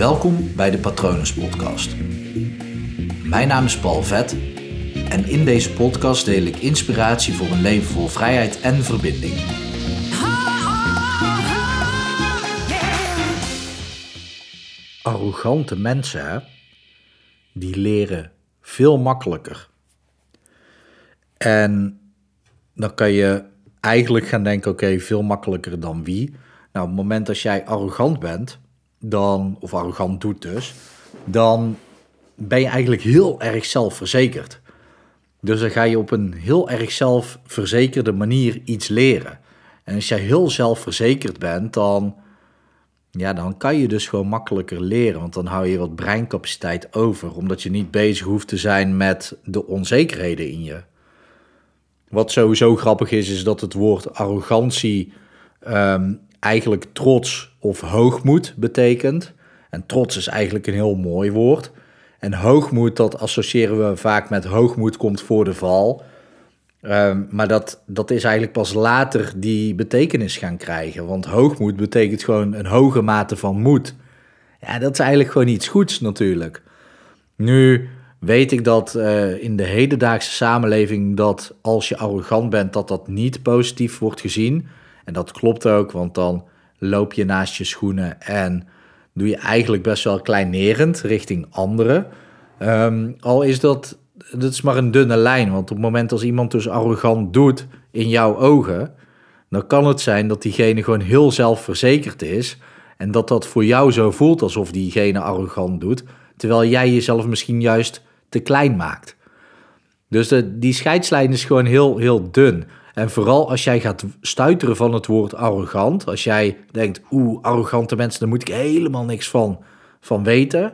Welkom bij de Patronus Podcast. Mijn naam is Paul Vet en in deze podcast deel ik inspiratie voor een leven vol vrijheid en verbinding. Arrogante mensen, die leren veel makkelijker. En dan kan je eigenlijk gaan denken, oké, veel makkelijker dan wie? Nou, op het moment dat jij arrogant bent, dan, of arrogant doet dus, dan ben je eigenlijk heel erg zelfverzekerd. Dus dan ga je op een heel erg zelfverzekerde manier iets leren. En als jij heel zelfverzekerd bent, dan, ja, dan kan je dus gewoon makkelijker leren. Want dan hou je wat breincapaciteit over, omdat je niet bezig hoeft te zijn met de onzekerheden in je. Wat sowieso grappig is, is dat het woord arrogantie ehm, eigenlijk trots of hoogmoed betekent. En trots is eigenlijk een heel mooi woord. En hoogmoed, dat associëren we vaak met hoogmoed komt voor de val. Ehm, maar dat, dat is eigenlijk pas later die betekenis gaan krijgen. Want hoogmoed betekent gewoon een hoge mate van moed. Ja, dat is eigenlijk gewoon iets goeds natuurlijk. Nu weet ik dat uh, in de hedendaagse samenleving dat als je arrogant bent, dat dat niet positief wordt gezien. En dat klopt ook, want dan loop je naast je schoenen en doe je eigenlijk best wel kleinerend richting anderen. Um, al is dat, dat is maar een dunne lijn, want op het moment als iemand dus arrogant doet in jouw ogen, dan kan het zijn dat diegene gewoon heel zelfverzekerd is en dat dat voor jou zo voelt alsof diegene arrogant doet, terwijl jij jezelf misschien juist te klein maakt. Dus de, die scheidslijn is gewoon heel, heel dun. En vooral als jij gaat stuiteren van het woord arrogant, als jij denkt, oeh, arrogante mensen, daar moet ik helemaal niks van, van weten,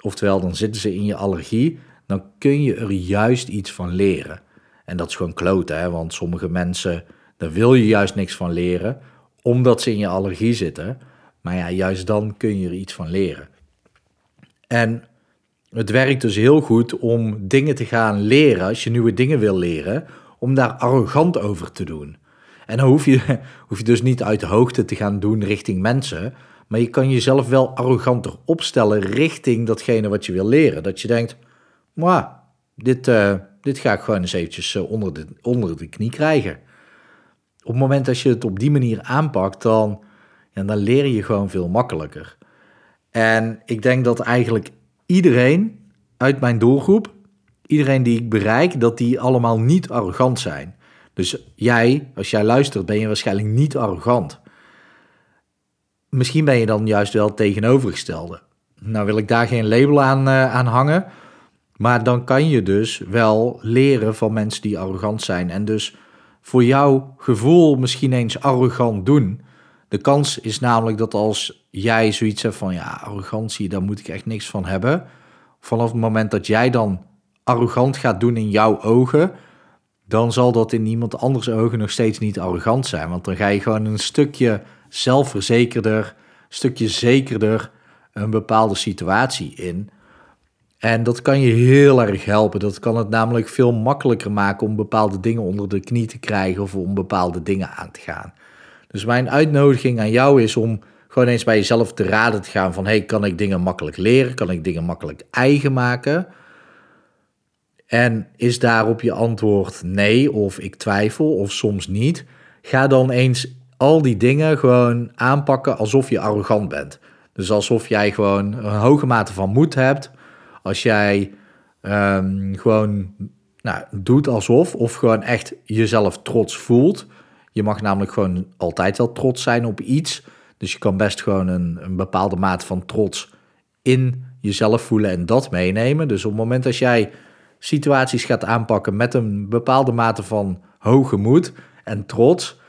oftewel dan zitten ze in je allergie, dan kun je er juist iets van leren. En dat is gewoon kloten, hè? want sommige mensen, daar wil je juist niks van leren, omdat ze in je allergie zitten. Maar ja, juist dan kun je er iets van leren. En het werkt dus heel goed om dingen te gaan leren, als je nieuwe dingen wil leren, om daar arrogant over te doen. En dan hoef je, hoef je dus niet uit de hoogte te gaan doen richting mensen, maar je kan jezelf wel arroganter opstellen richting datgene wat je wil leren. Dat je denkt, maar dit, uh, dit ga ik gewoon eens eventjes eh, onder, de, onder de knie krijgen. Op het moment dat je het op die manier aanpakt, dan, ja, dan leer je gewoon veel makkelijker. En ik denk dat eigenlijk iedereen uit mijn doelgroep iedereen die ik bereik, dat die allemaal niet arrogant zijn. Dus jij, als jij luistert, ben je waarschijnlijk niet arrogant. Misschien ben je dan juist wel tegenovergestelde. Nou wil ik daar geen label aan, uh, aan hangen. Maar dan kan je dus wel leren van mensen die arrogant zijn. En dus voor jouw gevoel misschien eens arrogant doen. De kans is namelijk dat als jij zoiets hebt van ja, arrogantie, daar moet ik echt niks van hebben. Vanaf het moment dat jij dan arrogant gaat doen in jouw ogen, dan zal dat in iemand anders ogen nog steeds niet arrogant zijn. Want dan ga je gewoon een stukje zelfverzekerder, een stukje zekerder een bepaalde situatie in. En dat kan je heel erg helpen. Dat kan het namelijk veel makkelijker maken om bepaalde dingen onder de knie te krijgen of om bepaalde dingen aan te gaan. Dus mijn uitnodiging aan jou is om gewoon eens bij jezelf te raden te gaan van hey, kan ik dingen makkelijk leren? Kan ik dingen makkelijk eigen maken? En is daarop je antwoord nee of ik twijfel of soms niet? Ga dan eens al die dingen gewoon aanpakken alsof je arrogant bent. Dus alsof jij gewoon een hoge mate van moed hebt. Als jij um, gewoon nou, doet alsof, of gewoon echt jezelf trots voelt. Je mag namelijk gewoon altijd wel trots zijn op iets. Dus je kan best gewoon een, een bepaalde mate van trots in jezelf voelen en dat meenemen. Dus op het moment dat jij situaties gaat aanpakken met een bepaalde mate van hoge moed en trots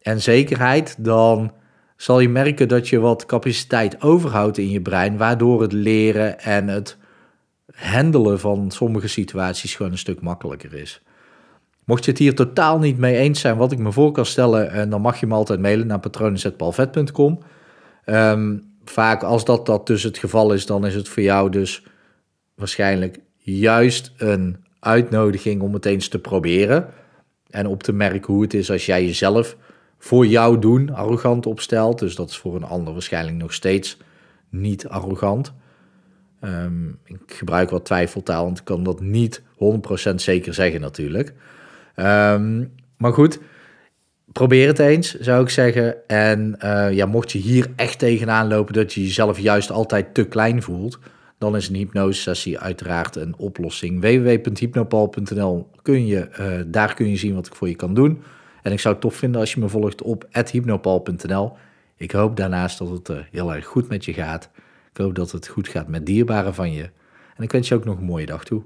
en zekerheid, dan zal je merken dat je wat capaciteit overhoudt in je brein, waardoor het leren en het handelen van sommige situaties gewoon een stuk makkelijker is. Mocht je het hier totaal niet mee eens zijn wat ik me voor kan stellen, eh, dan mag je me altijd mailen naar patronen.palvet.com. Ehm, vaak als dat, dat dus het geval is, dan is het voor jou dus waarschijnlijk juist een uitnodiging om het eens te proberen. En op te merken hoe het is als jij jezelf voor jou doen arrogant opstelt. Dus dat is voor een ander waarschijnlijk nog steeds niet arrogant. Ehm, ik gebruik wat twijfeltaal, want ik kan dat niet 100% zeker zeggen natuurlijk. Ehm, maar goed, probeer het eens, zou ik zeggen. En uh, ja, mocht je hier echt tegenaan lopen dat je jezelf juist altijd te klein voelt, dan is een hypnosesessie uiteraard een oplossing. www.hypnopal.nl kun je, uh, daar kun je zien wat ik voor je kan doen. En ik zou het tof vinden als je me volgt op hypnopal.nl. Ik hoop daarnaast dat het uh, heel erg goed met je gaat. Ik hoop dat het goed gaat met dierbaren van je. En ik wens je ook nog een mooie dag toe.